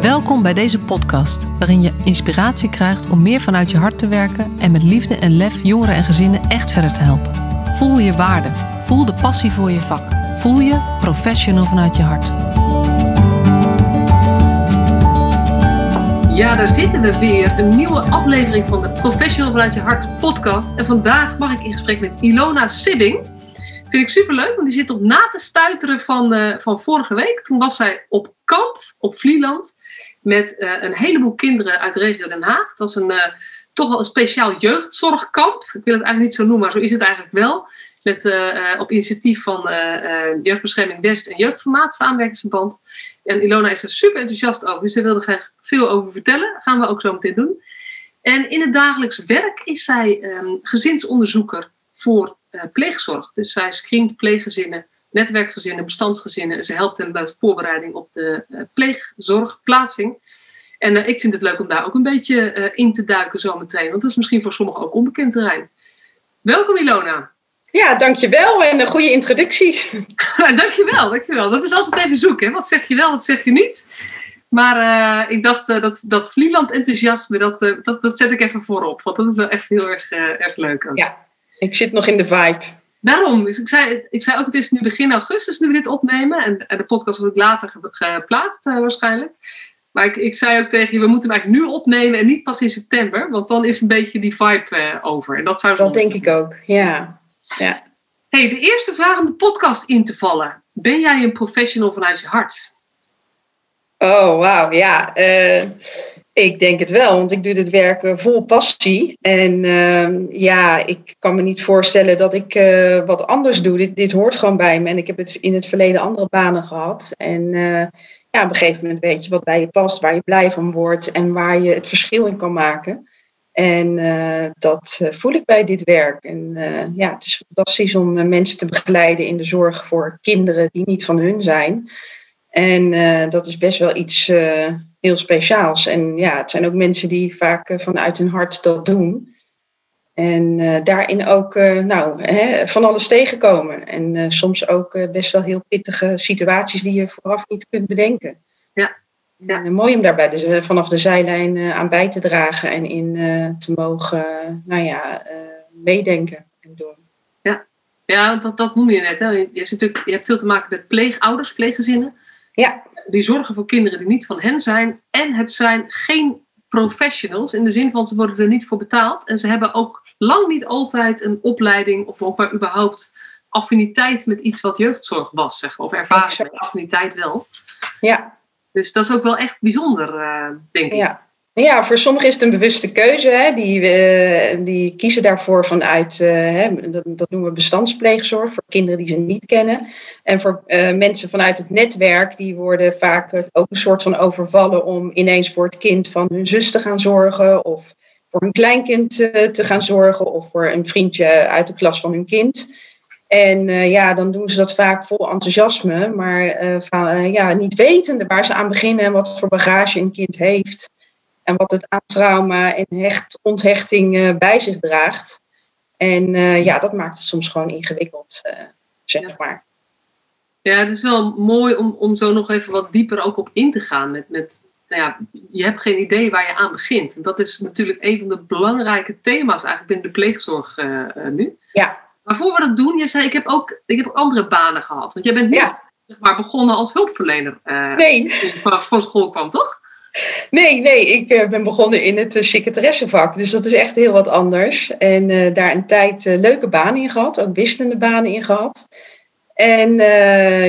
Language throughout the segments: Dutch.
Welkom bij deze podcast, waarin je inspiratie krijgt om meer vanuit je hart te werken en met liefde en lef jongeren en gezinnen echt verder te helpen. Voel je waarde, voel de passie voor je vak, voel je professional vanuit je hart. Ja, daar zitten we weer. Een nieuwe aflevering van de Professional vanuit je hart podcast. En vandaag mag ik in gesprek met Ilona Sibbing. Vind ik superleuk, want die zit op na te stuiteren van, uh, van vorige week. Toen was zij op kamp op Vlieland met uh, een heleboel kinderen uit de regio Den Haag. Het was een, uh, toch wel een speciaal jeugdzorgkamp. Ik wil het eigenlijk niet zo noemen, maar zo is het eigenlijk wel. Met, op initiatief van Jeugdbescherming West en Jeugdformaat, samenwerkingsverband. En Ilona is er super enthousiast over, dus ze wilde graag veel over vertellen. Dat gaan we ook zo meteen doen. En in het dagelijks werk is zij um, gezinsonderzoeker voor pleegzorg. Dus zij screent pleeggezinnen, netwerkgezinnen, bestandsgezinnen. En ze helpt hen bij de voorbereiding op de uh, pleegzorgplaatsing. En uh, ik vind het leuk om daar ook een beetje in te duiken zometeen. Want dat is misschien voor sommigen ook onbekend terrein. Welkom Ilona. Ja, dankjewel en een goede introductie. dankjewel, dankjewel. Dat is altijd even zoeken. Wat zeg je wel, wat zeg je niet? Maar uh, ik dacht uh, dat, dat Vlieland enthousiasme, dat, uh, dat, dat zet ik even voorop. Want dat is wel echt heel erg, erg leuk. Ook. Ja, ik zit nog in de vibe. Daarom, dus ik zei, ik zei ook, het is nu begin augustus nu we dit opnemen. En, en de podcast wordt later geplaatst waarschijnlijk. Maar ik, ik zei ook tegen je, we moeten hem eigenlijk nu opnemen en niet pas in september. Want dan is een beetje die vibe over. En dat zou dat denk ik ook, ja. ja. hey, de eerste vraag om de podcast in te vallen. Ben jij een professional vanuit je hart? Oh, wauw, ja. Uh, ik denk het wel, want ik doe dit werk vol passie. En uh, ja, ik kan me niet voorstellen dat ik uh, wat anders doe. Dit, dit hoort gewoon bij me. En ik heb het in het verleden andere banen gehad. En uh, ja, op een gegeven moment weet je wat bij je past, waar je blij van wordt en waar je het verschil in kan maken. En dat voel ik bij dit werk. En ja, het is fantastisch om mensen te begeleiden in de zorg voor kinderen die niet van hun zijn. En dat is best wel iets heel speciaals. En ja, het zijn ook mensen die vaak uh, vanuit hun hart dat doen. En daarin ook nou, hè, van alles tegenkomen. En soms ook best wel heel pittige situaties die je vooraf niet kunt bedenken. Ja. ja. En mooi om daarbij dus, vanaf de zijlijn aan bij te dragen en in te mogen nou ja, meedenken en doen. Ja, ja dat, dat noem je net. Hè. Je, je, natuurlijk, je hebt veel te maken met pleegouders, pleeggezinnen. Ja. Die zorgen voor kinderen die niet van hen zijn. En het zijn geen professionals in de zin van ze worden er niet voor betaald. En ze hebben ook lang niet altijd een opleiding of ook maar überhaupt affiniteit met iets wat jeugdzorg was, zeg maar. Of ervaring affiniteit wel. Ja. Dus dat is ook wel echt bijzonder, uh, denk ik. Ja. Ja, voor sommigen is het een bewuste keuze. Hè. Die, uh, die kiezen daarvoor vanuit, uh, hè, dat, dat, noemen we bestandspleegzorg, voor kinderen die ze niet kennen. En voor uh, mensen vanuit het netwerk, die worden vaak ook een soort van overvallen om ineens voor het kind van hun zus te gaan zorgen. Of voor hun kleinkind te gaan zorgen. Of voor een vriendje uit de klas van hun kind. En ja, dan doen ze dat vaak vol enthousiasme, maar ja, niet wetende waar ze aan beginnen en wat voor bagage een kind heeft. En wat het aan trauma en hecht, onthechting uh, bij zich draagt. En uh, ja, dat maakt het soms gewoon ingewikkeld, uh, zeg ja. maar. Ja, het is wel mooi om, om zo nog even wat dieper ook op in te gaan. Met, met, nou ja, je hebt geen idee waar je aan begint. En dat is natuurlijk een van de belangrijke thema's eigenlijk binnen de pleegzorg nu. Ja. Maar voor we dat doen, je zei ik heb ook, ik heb ook andere banen gehad. Want jij bent niet ja. zeg maar, begonnen als hulpverlener. nee. Van, van school kwam, toch? Nee, nee, ik uh, ben begonnen in het uh, secretaressevak. Dus dat is echt heel wat anders. En uh, daar een tijd leuke banen in gehad, ook wisselende banen in gehad. En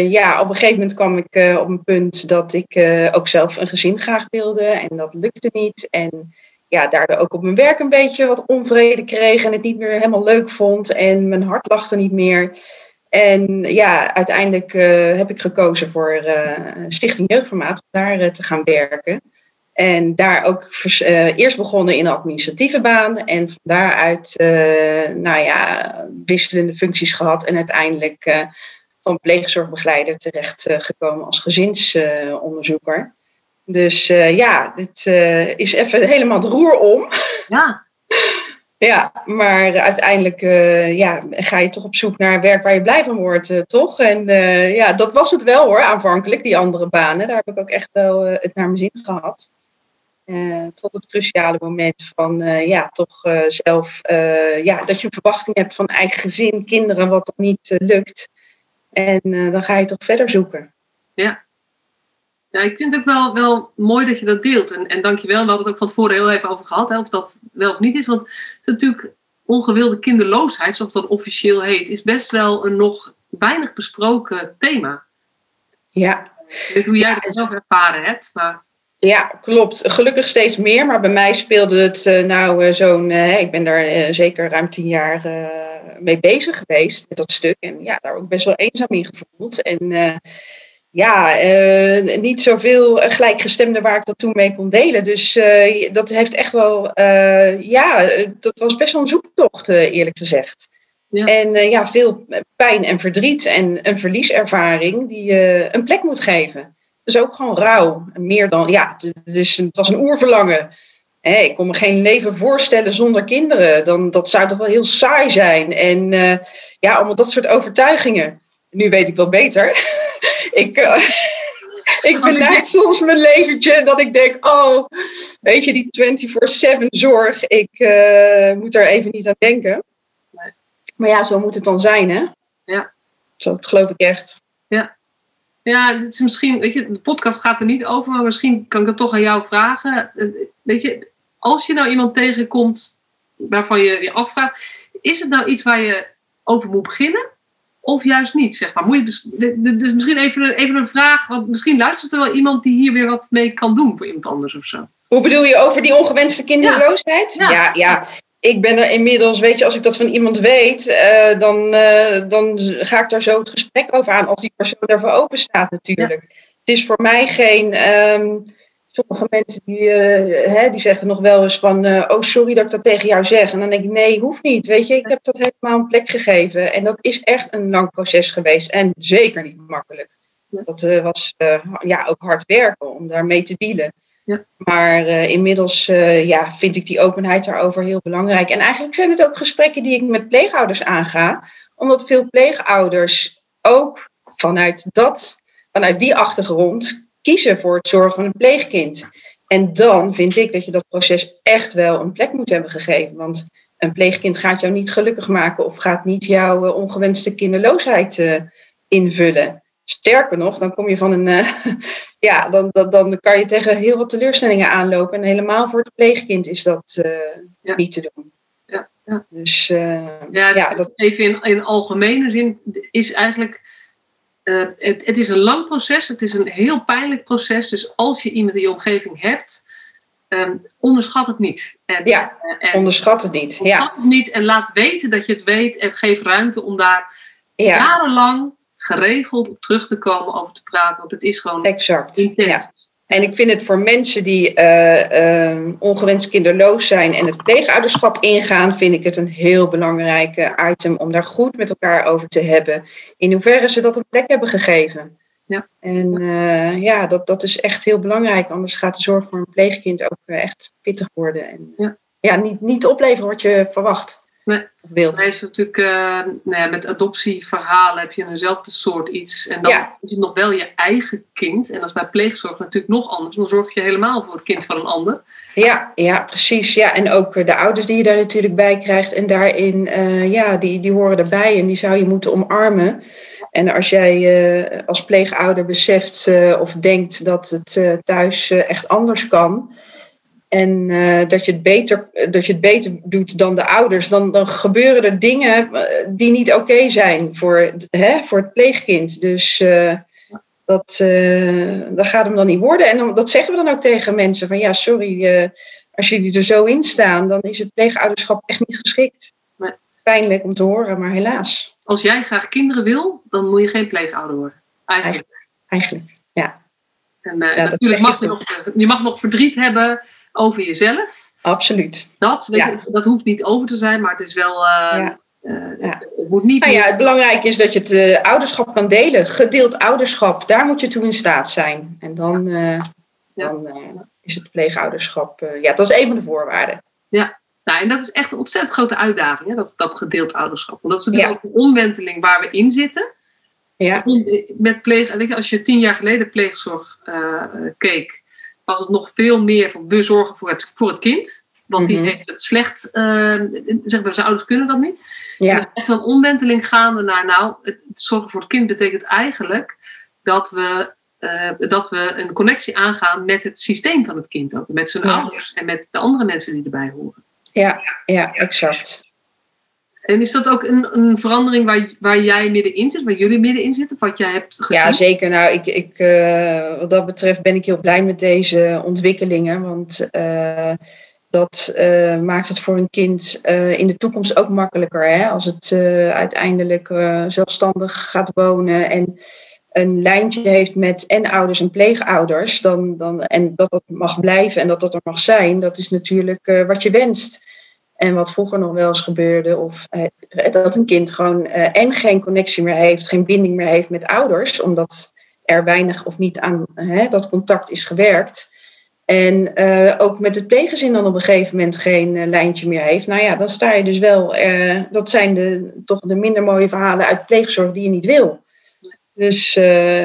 ja, op een gegeven moment kwam ik op een punt dat ik ook zelf een gezin graag wilde. En dat lukte niet. En ja, daardoor ook op mijn werk een beetje wat onvrede kreeg. En het niet meer helemaal leuk vond. En mijn hart er niet meer. En ja, uiteindelijk heb ik gekozen voor Stichting Jeugdformaat om daar te gaan werken. En daar ook uh, eerst begonnen in een administratieve baan. En van daaruit, uh, nou ja, wisselende functies gehad. En uiteindelijk uh, van pleegzorgbegeleider terecht gekomen als gezinsonderzoeker. dus ja, dit is even helemaal het roer om. Ja. Ja, maar uiteindelijk ja, ga je toch op zoek naar werk waar je blij van wordt, toch? En ja, dat was het wel hoor, aanvankelijk, die andere banen. Daar heb ik ook echt wel het naar mijn zin gehad. Tot het cruciale moment van ja, toch zelf, ja, dat je een verwachting hebt van eigen gezin, kinderen, wat dan niet lukt. En dan ga je toch verder zoeken. Ja, ja, ik vind het ook wel, wel mooi dat je dat deelt. En, en dankjewel, we hadden het ook van tevoren heel even over gehad, hè, of dat wel of niet is. Want het is natuurlijk ongewilde kinderloosheid, zoals dat officieel heet, is best wel een nog weinig besproken thema. Ja. Ik weet hoe jij dat zelf ervaren hebt, maar... Ja, klopt. Gelukkig steeds meer, maar bij mij speelde het uh, nou uh, zo'n... Uh, ik ben daar zeker ruim tien jaar mee bezig geweest met dat stuk. En ja, daar ook best wel eenzaam in gevoeld. En ja, niet zoveel gelijkgestemden waar ik dat toen mee kon delen. Dus dat heeft echt wel, ja, dat was best wel een zoektocht, eerlijk gezegd. Ja. En ja, veel pijn en verdriet en een verlieservaring die je een plek moet geven. Dus ook gewoon rouw. Meer dan, ja, het, is een, het was een oerverlangen. Ik kon me geen leven voorstellen zonder kinderen. Dan, dat zou toch wel heel saai zijn. En ja, allemaal dat soort overtuigingen. Nu weet ik wel beter. ik, uh, ik beleid soms mijn leventje dat ik denk, oh, weet je, die 24-7 zorg, ik uh, moet er even niet aan denken. Maar ja, zo moet het dan zijn, hè? Ja. Dat geloof ik echt. Ja. Ja, is misschien, weet je, de podcast gaat er niet over, maar misschien kan ik het toch aan jou vragen. Eh, weet je, als je nou iemand tegenkomt waarvan je je afvraagt, is het nou iets waar je over moet beginnen? of juist niet, zeg maar. Moet je dus, misschien even, even een vraag, want misschien luistert er wel iemand die hier weer wat mee kan doen voor iemand anders of zo. Hoe bedoel je over die ongewenste kinderloosheid? Ja, ja. ja. Ik ben er inmiddels, weet je, als ik dat van iemand weet, uh, dan, uh, dan ga ik daar zo het gesprek over aan als die persoon daarvoor open staat natuurlijk. Het is voor mij geen... Um, sommige mensen die, uh, hè, die zeggen nog wel eens van, oh sorry dat ik dat tegen jou zeg. En dan denk ik, nee, hoeft niet. Weet je, ik heb dat helemaal een plek gegeven. En dat is echt een lang proces geweest en zeker niet makkelijk. Dat was ja, ook hard werken om daarmee te dealen. Ja. Maar inmiddels ja, vind ik die openheid daarover heel belangrijk. En eigenlijk zijn het ook gesprekken die ik met pleegouders aanga. Omdat veel pleegouders ook vanuit, dat, vanuit die achtergrond kiezen voor het zorgen van een pleegkind. En dan vind ik dat je dat proces echt wel een plek moet hebben gegeven. Want een pleegkind gaat jou niet gelukkig maken of gaat niet jouw uh, ongewenste kinderloosheid invullen. Sterker nog, dan kom je van een. Uh, ja, dan, dan, dan kan je tegen heel wat teleurstellingen aanlopen. En helemaal voor het pleegkind is dat ja. niet te doen. Ja, ja. Dus, ja, dus ja, dat... even in, in algemene zin is eigenlijk het, het, is een lang proces, het is een heel pijnlijk proces. Dus als je iemand in je omgeving hebt, um, onderschat het niet. En, ja, en onderschat het niet. Onderschat ja. het niet en laat weten dat je het weet en geef ruimte om daar ja. jarenlang geregeld op terug te komen over te praten. Want het is gewoon exact. intens. Ja. En ik vind het voor mensen die uh, uh, ongewenst kinderloos zijn en het pleegouderschap ingaan, vind ik het een heel belangrijk item om daar goed met elkaar over te hebben. In hoeverre ze dat een plek hebben gegeven. Ja. En uh, ja, dat, dat is echt heel belangrijk. Anders gaat de zorg voor een pleegkind ook echt pittig worden. En ja. ja, niet, niet opleveren wat je verwacht. Nee. Beeld. Nee, is natuurlijk, uh, nou met adoptieverhalen heb je eenzelfde soort iets. En dan ja. is het nog wel je eigen kind. En dat is bij pleegzorg natuurlijk nog anders. Dan zorg je helemaal voor het kind van een ander. Ja, ja precies. Ja. En ook de ouders die je daar natuurlijk bij krijgt. En daarin, uh, ja, die, die horen erbij en die zou je moeten omarmen. En als jij uh, als pleegouder beseft of denkt dat het thuis echt anders kan en uh, dat, je het beter, dat je het beter doet dan de ouders, dan, dan gebeuren er dingen eh, die niet oké zijn voor, hè, voor het pleegkind. Dus uh, dat, dat gaat hem dan niet worden. En dan, dat zeggen we dan ook tegen mensen: van ja, sorry, als jullie er zo in staan, dan is het pleegouderschap echt niet geschikt. Nee. Pijnlijk om te horen, maar helaas. Als jij graag kinderen wil, dan moet je geen pleegouder worden. Eigenlijk. Eigenlijk, ja. En ja, natuurlijk mag je, nog, je mag nog verdriet hebben over jezelf. Absoluut. Dat, ja. dat hoeft niet over te zijn, maar het is wel. Uh, ja. Uh, het moet niet. Nou ja, het belangrijke is dat je het uh, ouderschap kan delen. Gedeeld ouderschap, daar moet je toe in staat zijn. En dan, dan is het pleegouderschap. ja, dat is een van de voorwaarden. Ja, Nou, en dat is echt een ontzettend grote uitdaging, hè, dat, dat gedeeld ouderschap. Want dat is natuurlijk ook een omwenteling waar we in zitten. Ja. Met pleeg, als je tien jaar geleden pleegzorg uh, keek, was het nog veel meer van we zorgen voor het, voor het kind. Want die mhm. heeft het slecht, uh, zeg maar, zijn ouders kunnen dat niet. Ja. echt een omwenteling gaande naar, nou, het zorgen voor het kind betekent eigenlijk dat we, uh, dat we een connectie aangaan met het systeem van het kind ook. Met zijn ouders en met de andere mensen die erbij horen. Ja, ja, exact. En is dat ook een, een verandering waar, waar jij middenin zit, waar jullie middenin zitten, wat jij hebt gezien? Ja, zeker. Nou, ik, ik, uh, wat dat betreft ben ik heel blij met deze ontwikkelingen. Want uh, dat uh, maakt het voor een kind in de toekomst ook makkelijker. Hè? Als het uiteindelijk zelfstandig gaat wonen en een lijntje heeft met en ouders en pleegouders. Dan, dan, en dat dat mag blijven en dat dat er mag zijn. Dat is natuurlijk wat je wenst. En wat vroeger nog wel eens gebeurde, of eh, dat een kind gewoon eh, en geen connectie meer heeft, geen binding meer heeft met ouders, omdat er weinig of niet aan dat contact is gewerkt. En uh, ook met het pleeggezin dan op een gegeven moment geen lijntje meer heeft. Nou ja, dan sta je dus wel. dat zijn de, toch de minder mooie verhalen uit pleegzorg die je niet wil. Dus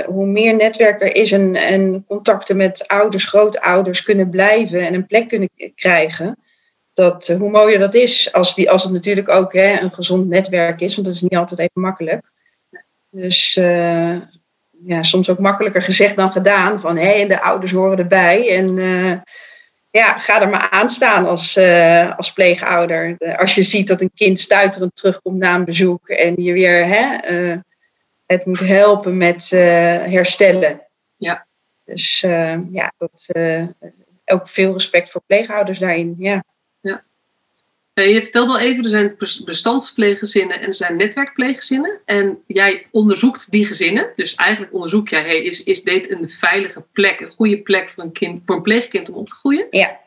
hoe meer netwerk er is en, en contacten met ouders, grootouders kunnen blijven en een plek kunnen krijgen, dat, eh, hoe mooier dat is, als, die, als het natuurlijk ook hè, een gezond netwerk is, want dat is niet altijd even makkelijk. Dus uh, ja, soms ook makkelijker gezegd dan gedaan, van hé, hey, de ouders horen erbij. En uh, ja, ga er maar aan staan als, uh, als pleegouder. als je ziet dat een kind stuiterend terugkomt na een bezoek en je weer hè, het moet helpen met herstellen. Ja. Dus ja, dat, ook veel respect voor pleegouders daarin, ja. Ja. Je vertelde al even, er zijn bestandspleeggezinnen en er zijn netwerkpleeggezinnen. En jij onderzoekt die gezinnen. Dus eigenlijk onderzoek jij, hey, is, is dit een veilige plek, een goede plek voor een, kind, voor een pleegkind om op te groeien? Ja.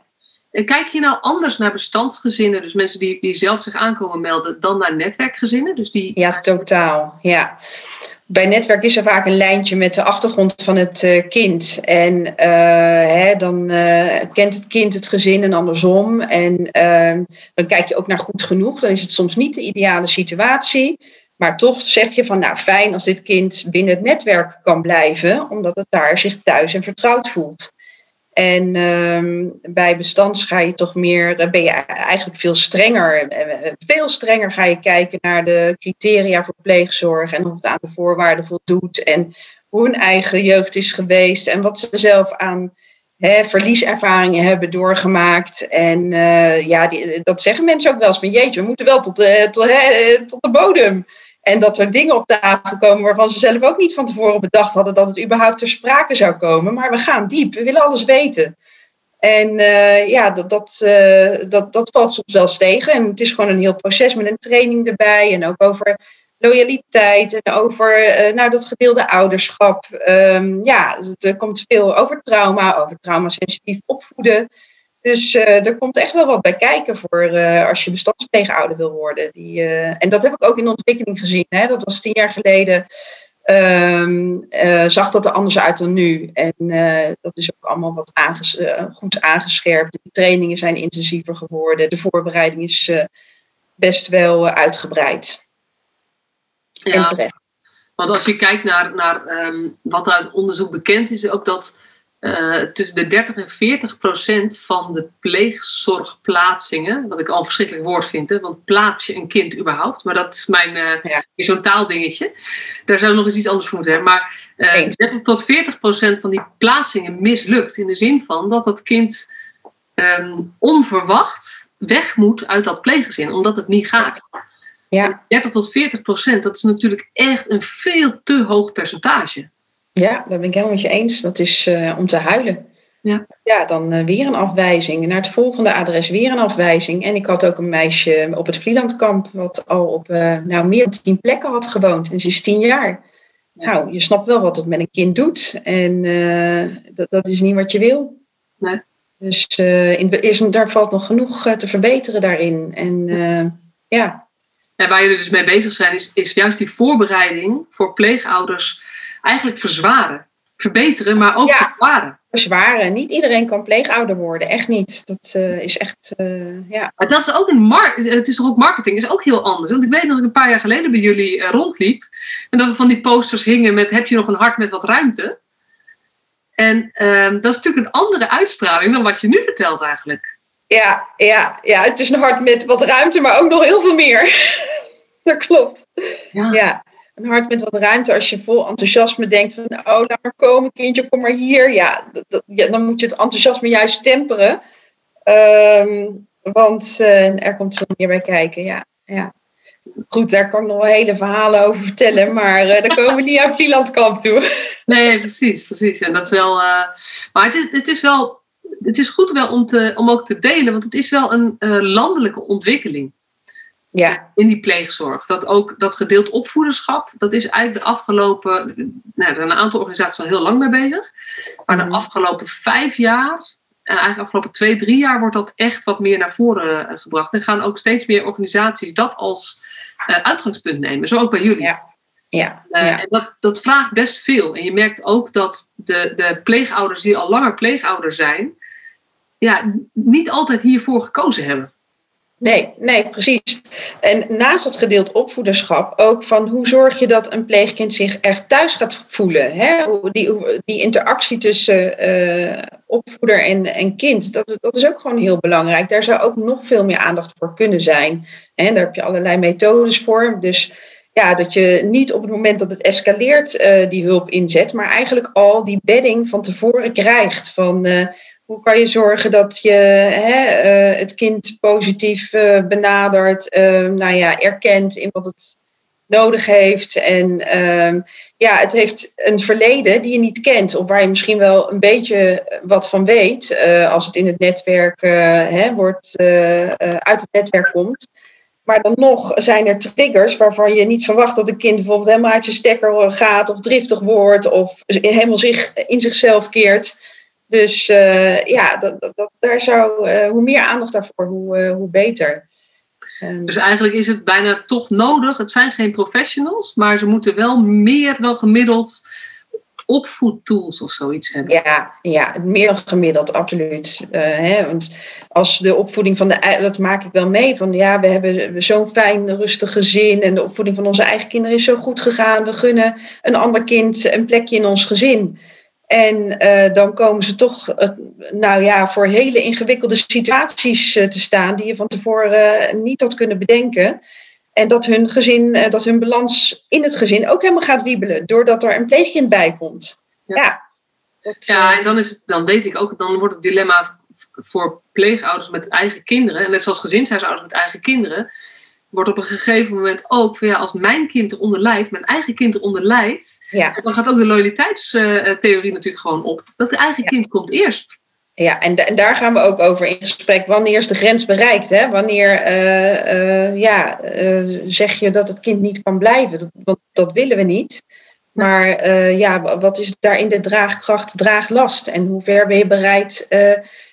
En kijk je nou anders naar bestandsgezinnen, dus mensen die, die zelf zich aankomen melden, dan naar netwerkgezinnen? Dus die... Ja, totaal. Ja bij netwerk is er vaak een lijntje met de achtergrond van het uh, kind. En uh, hè, dan uh, kent het kind het gezin en andersom. En ehm, dan kijk je ook naar goed genoeg. Dan is het soms niet de ideale situatie. Maar toch zeg je van, nou fijn als dit kind binnen het netwerk kan blijven, omdat het daar zich thuis en vertrouwd voelt. En um, bij bestands ga je toch meer, dan ben je eigenlijk veel strenger. Veel strenger ga je kijken naar de criteria voor pleegzorg en of het aan de voorwaarden voldoet. En hoe hun eigen jeugd is geweest en wat ze zelf aan hè, verlieservaringen hebben doorgemaakt. En ja, die, dat zeggen mensen ook wel eens van jeetje, we moeten wel tot de, tot, hè, tot de bodem. En dat er dingen op tafel komen waarvan ze zelf ook niet van tevoren bedacht hadden dat het überhaupt ter sprake zou komen. Maar we gaan diep, we willen alles weten. En uh, ja, dat, dat, uh, dat, dat valt soms wel eens tegen. En het is gewoon een heel proces met een training erbij. En ook over loyaliteit en over uh, nou, dat gedeelde ouderschap. Um, ja, er komt veel over trauma, over traumasensitief opvoeden. Dus uh, er komt echt wel wat bij kijken voor uh, als je bestandspleegouder wil worden. Die, uh, en dat heb ik ook in ontwikkeling gezien. Hè. Dat was tien jaar geleden. Um, zag dat er anders uit dan nu. En dat is ook allemaal wat aanges goed aangescherpt. De trainingen zijn intensiever geworden. De voorbereiding is best wel uitgebreid. Ja, en terecht. Want als je kijkt naar, naar um, wat uit onderzoek bekend is, ook dat uh, tussen de 30 en 40 procent van de pleegzorgplaatsingen, wat ik al een verschrikkelijk woord vind, hè, want plaats je een kind überhaupt, maar dat is mijn uh, ja. zo'n taaldingetje. Daar zou nog eens iets anders voor moeten hebben. Maar uh, eh, 30 tot 40 procent van die plaatsingen mislukt in de zin van dat dat kind um, onverwacht weg moet uit dat pleeggezin, omdat het niet gaat. Ja. 30 tot 40 procent, dat is natuurlijk echt een veel te hoog percentage. Ja, daar ben ik helemaal met je eens. Dat is uh, om te huilen. Ja, ja dan uh, weer een afwijzing. Naar het volgende adres weer een afwijzing. En ik had ook een meisje op het Vlielandkamp, wat al op uh, nou, meer dan tien plekken had gewoond. En ze is tien jaar. Nou, je snapt wel wat het met een kind doet. En dat, dat is niet wat je wil. Nee. Dus in, is, daar valt nog genoeg te verbeteren daarin. En ja. ja. Waar jullie dus mee bezig zijn, is, is juist die voorbereiding voor pleegouders eigenlijk verzwaren. verbeteren, maar ook Ja. verzwaren. Verzwaren. Niet iedereen kan pleegouder worden. Echt niet. Dat eh, is echt, eh, ja. Maar dat is ook een mar het is toch ook marketing, is ook heel anders. Want ik weet dat ik een paar jaar geleden bij jullie eh, rondliep. En dat er van die posters hingen met heb je nog een hart met wat ruimte? En ehm, dat is natuurlijk een andere uitstraling dan wat je nu vertelt eigenlijk. Ja, ja, ja, het is een hart met wat ruimte, maar ook nog heel veel meer. dat klopt. Ja, een hart met wat ruimte. Als je vol enthousiasme denkt van, oh, laat maar komen, kindje, kom maar hier. Ja, dat, dat- ja dan moet je het enthousiasme juist temperen. Ehm, want eh, er komt veel meer bij kijken, ja. ja. Goed, daar kan ik nog wel hele verhalen over vertellen, maar eh dan komen we niet aan Vlielandkamp toe. Nee, precies, precies. En dat is wel. eh, maar het is, het is wel. Het is goed wel om, te, om ook te delen, want het is wel een landelijke ontwikkeling Ja, in die pleegzorg. Dat ook dat gedeeld opvoederschap, dat is eigenlijk de afgelopen. Nou, er zijn een aantal organisaties al heel lang mee bezig. Maar de Mhm. afgelopen vijf jaar, en eigenlijk de afgelopen twee, drie jaar, wordt dat echt wat meer naar voren eh, gebracht. En gaan ook steeds meer organisaties dat als eh, uitgangspunt nemen. Zo ook bij jullie. Ja. ja, Eh, ja. en dat, dat vraagt best veel. En je merkt ook dat de, de pleegouders die al langer pleegouder zijn, ja, niet altijd hiervoor gekozen hebben. Nee, nee, precies. En naast het gedeeld opvoederschap ook van hoe zorg je dat een pleegkind zich echt thuis gaat voelen. Hè? Die, die interactie tussen eh, opvoeder en, en kind, dat, dat is ook gewoon heel belangrijk. Daar zou ook nog veel meer aandacht voor kunnen zijn. En daar heb je allerlei methodes voor. Dus ja, dat je niet op het moment dat het escaleert eh, die hulp inzet, maar eigenlijk al die bedding van tevoren krijgt. Van eh, hoe kan je zorgen dat je hè, eh, het kind positief eh, benadert, eh, nou ja, erkent in wat het nodig heeft. En ehm, ja, het heeft een verleden die je niet kent, of waar je misschien wel een beetje wat van weet, eh, als het in het netwerk eh, hè, wordt, eh, eh, uit het netwerk komt. Maar dan nog zijn er triggers waarvan je niet verwacht dat een kind bijvoorbeeld helemaal uit zijn stekker gaat, of driftig wordt, of helemaal zich in zichzelf keert. Dus eh, ja, dat, dat, dat- daar zou, eh, hoe meer aandacht daarvoor, hoe, eh, hoe beter. En- Dus eigenlijk is het bijna toch nodig. Het zijn geen professionals, maar ze moeten wel meer dan gemiddeld opvoedtools of zoiets hebben. Ja, ja, meer dan gemiddeld, absoluut. Hè, want als de opvoeding van de dat maak ik wel mee. Van ja, we hebben zo'n fijn, rustig gezin. En de opvoeding van onze eigen kinderen is zo goed gegaan. We gunnen een ander kind een plekje in ons gezin. En eh, dan komen ze toch, eh, nou ja, voor hele ingewikkelde situaties eh, te staan die je van tevoren niet had kunnen bedenken. En dat hun gezin, eh, dat hun balans in het gezin ook helemaal gaat wiebelen, doordat er een pleegkind bij komt. Ja. Ja. dat, Ja, eh, en dan, is het, dan weet ik ook, dan wordt het dilemma voor pleegouders met eigen kinderen, en net zoals gezinshuishouders met eigen kinderen, wordt op een gegeven moment ook van ja, als mijn kind eronder lijdt, mijn eigen kind eronder lijdt, ja, dan gaat ook de loyaliteitstheorie natuurlijk gewoon op. Dat het eigen Ja. kind komt eerst. ja en, en daar gaan we ook over in gesprek. Wanneer is de grens bereikt? Hè? Wanneer eh, eh, ja, eh, zeg je dat het kind niet kan blijven? Dat, want dat willen we niet. Maar ja, wa- wat is daarin de draagkracht, draaglast? En hoe ver ben je bereid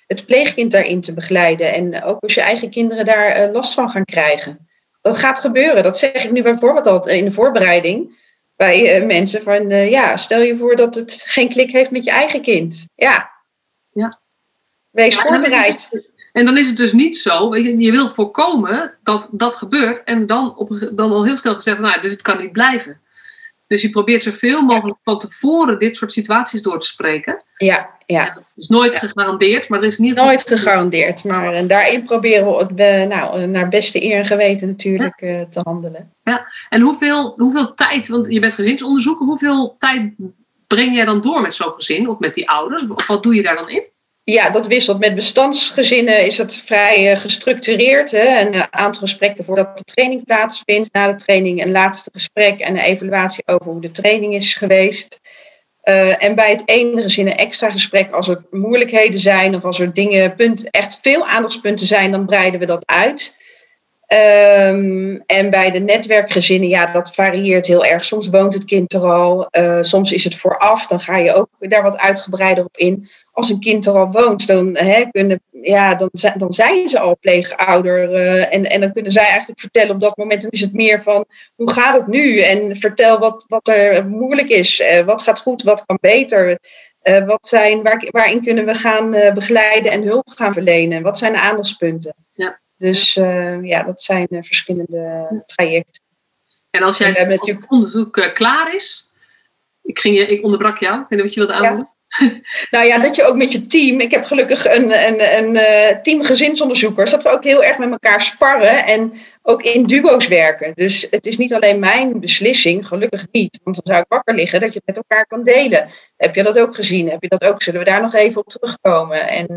het pleegkind daarin te begeleiden? En ook als je eigen kinderen daar last van gaan krijgen. Dat gaat gebeuren. Dat zeg ik nu bijvoorbeeld al in de voorbereiding bij eh, mensen. Van eh, ja, stel je voor dat het geen klik heeft met je eigen kind. Ja. Ja. Wees Ja, en dan is voorbereid. het- En dan is het dus niet zo, weet je, je wil voorkomen dat dat gebeurt en dan, op, dan al heel snel gezegd, nou, dus het kan niet blijven. Dus je probeert zoveel mogelijk van tevoren dit soort situaties door te spreken. Ja, ja. Het is nooit Ja. gegarandeerd, maar er is geval... Nooit gegarandeerd. Maar en daarin proberen we het nou, naar beste eer en geweten natuurlijk eh, te handelen. En hoeveel, hoeveel tijd, want je bent gezinsonderzoeker, hoeveel tijd breng jij dan door met zo'n gezin of met die ouders? Of wat doe je daar dan in? Ja, dat wisselt. Met bestandsgezinnen is het vrij eh, gestructureerd. Hè? Een eh, aantal gesprekken voordat de training plaatsvindt. Na de training een laatste gesprek en een evaluatie over hoe de training is geweest. Eh, en bij het ene gezin een extra gesprek als er moeilijkheden zijn of als er dingen, punt, echt veel aandachtspunten zijn, dan breiden we dat uit. Ehm, en bij de netwerkgezinnen, ja, dat varieert heel erg. Soms woont het kind er al, eh, soms is het vooraf, dan ga je ook daar wat uitgebreider op in als een kind er al woont, dan hè, kunnen ja, dan, dan zijn ze al pleegouder. eh, en, en dan kunnen zij eigenlijk vertellen op dat moment. Dan is het meer van hoe gaat het nu? En vertel wat, wat er moeilijk is. Eh, wat gaat goed, wat kan beter? Wat zijn, waar, waarin kunnen we gaan begeleiden en hulp gaan verlenen? Wat zijn de aandachtspunten? Ja. Dus eh, ja, dat zijn eh, verschillende trajecten. En als jij En het onderzoek eh, klaar is, ik, ging je, ik onderbrak jou, ik weet niet wat je wilde Ja. aanvullen. Nou ja, dat je ook met je team. Ik heb gelukkig een, een, een eh, team gezinsonderzoekers. Dat we ook heel erg met elkaar sparren en ook in duo's werken. Dus het is niet alleen mijn beslissing, gelukkig niet. Want dan zou ik wakker liggen dat je het met elkaar kan delen. Heb je dat ook gezien? Heb je dat ook? Zullen we daar nog even op terugkomen? En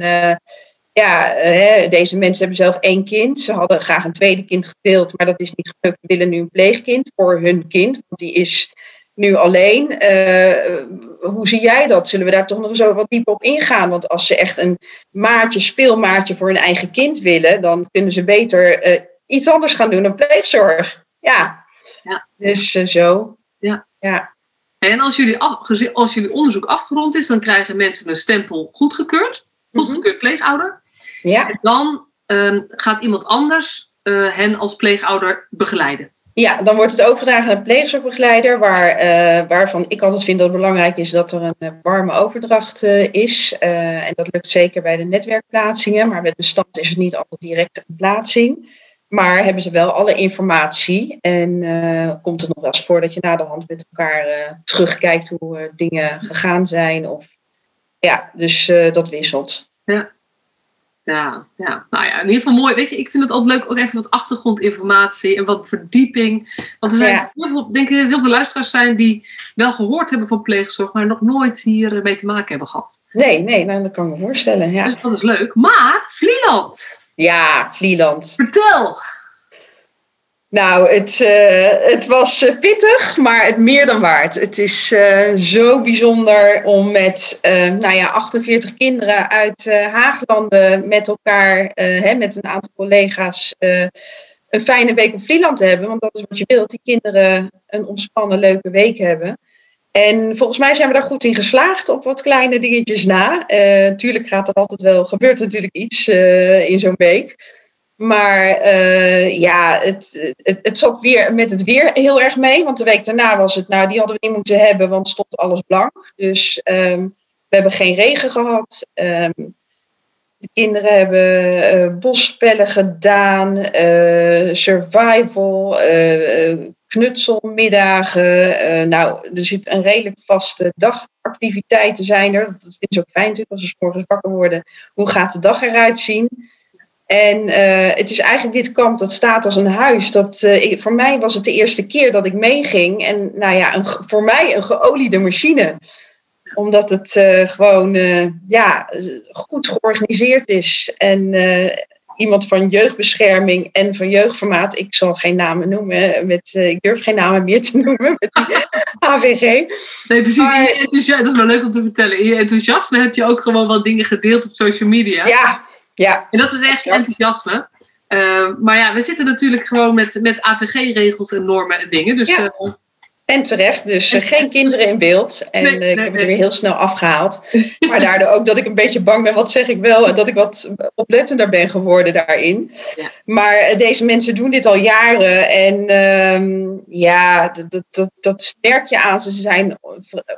ja, eh, deze mensen hebben zelf één kind. Ze hadden graag een tweede kind gewild, maar dat is niet gelukt. Ze willen nu een pleegkind voor hun kind, want die is nu alleen. Eh, hoe zie jij dat? Zullen we daar toch nog eens wat dieper op ingaan? Want als ze echt een maatje, speelmaatje voor hun eigen kind willen, dan kunnen ze beter eh, iets anders gaan doen dan pleegzorg. Ja, Ja. dus zo. Ja. ja. En als jullie, af, als jullie onderzoek afgerond is, dan krijgen mensen een stempel goedgekeurd, Mhm. goedgekeurd pleegouder. Ja. En dan ehm, gaat iemand anders eh, hen als pleegouder begeleiden. Ja, dan wordt het overgedragen aan een pleegzorgbegeleider, waar, eh, waarvan ik altijd vind dat het belangrijk is dat er een eh, warme overdracht is. En dat lukt zeker bij de netwerkplaatsingen, maar met bestand is het niet altijd direct een plaatsing. Maar hebben ze wel alle informatie en komt het nog wel eens voor dat je na de hand met elkaar terugkijkt hoe dingen gegaan zijn. Of, ja, dus dat wisselt. Ja, ja, nou ja, in ieder geval mooi. Weet je, ik vind het altijd leuk, ook even wat achtergrondinformatie en wat verdieping. Want er zijn Ja. heel veel, denk ik, heel veel luisteraars zijn die wel gehoord hebben van pleegzorg, maar nog nooit hier mee te maken hebben gehad. Nee, nee, nou, dat kan ik me voorstellen. Ja, Dus dat is leuk. Maar, Vlieland, ja Vlieland. vertel! Nou, het, eh, het was eh, pittig, maar het meer dan waard. Het is eh, zo bijzonder om met nou ja, 48 kinderen uit Haaglanden met elkaar, hè, met een aantal collega's, een fijne week op Vlieland te hebben. Want dat is wat je wilt, die kinderen een ontspannen, leuke week hebben. En volgens mij zijn we daar goed in geslaagd op wat kleine dingetjes na. Tuurlijk gaat er altijd wel, gebeurt natuurlijk iets in zo'n week. Maar eh, ja, het, het, het zat weer met het weer heel erg mee. Want de week daarna was het, nou, die hadden we niet moeten hebben, want stond alles blank. Dus ehm, we hebben geen regen gehad. Ehm, de kinderen hebben eh, bosspellen gedaan, eh, survival, knutselmiddagen. nou, er zit een redelijk vaste dagactiviteiten zijn er. Dat vind ik ook fijn natuurlijk als we morgens wakker worden. Hoe gaat de dag eruit zien? En eh, het is eigenlijk dit kamp dat staat als een huis. Dat, eh, voor mij was het de eerste keer dat ik meeging. En nou ja, een, voor mij een geoliede machine. Omdat het eh, gewoon ja, goed georganiseerd is. En iemand van jeugdbescherming en van jeugdformaat. Ik zal geen namen noemen. Met, ik durf geen namen meer te noemen met die AVG. Nee, precies. Maar- je dat is wel leuk om te vertellen. In je enthousiasme heb je ook gewoon wat dingen gedeeld op social media. Ja, ja, En dat is echt enthousiasme. Eh, maar ja, we zitten natuurlijk gewoon met, met AVG-regels en normen en dingen. Dus Ja. eh, En terecht, dus eh, geen kinderen in beeld. En Nee, eh, nee, ik heb het er weer heel snel afgehaald. Maar daardoor ook dat ik een beetje bang ben, wat zeg ik wel, en dat ik wat oplettender ben geworden daarin. Ja. Maar eh, deze mensen doen dit al jaren. En ehm, ja, dat, dat, dat, dat merk je aan ze. Zijn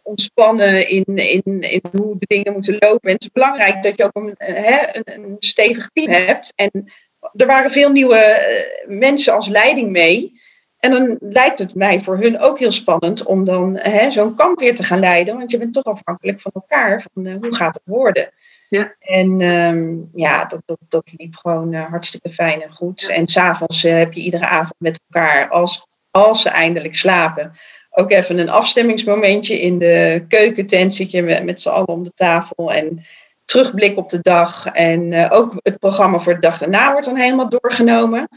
ontspannen in, in, in hoe de dingen moeten lopen. En het is belangrijk dat je ook een, eh, hè, een, een stevig team hebt. En er waren veel nieuwe eh, mensen als leiding mee. En dan lijkt het mij voor hun ook heel spannend om dan hè, zo'n kamp weer te gaan leiden. Want je bent toch afhankelijk van elkaar. Van, eh, hoe gaat het worden? Ja. En ehm, ja, dat, dat, dat liep gewoon eh, hartstikke fijn en goed. En s'avonds uh, heb je iedere avond met elkaar, als, als ze eindelijk slapen, ook even een afstemmingsmomentje in de keukentent. Zit je met, met z'n allen om de tafel en terugblik op de dag. En uh, ook het programma voor de dag daarna wordt dan helemaal doorgenomen.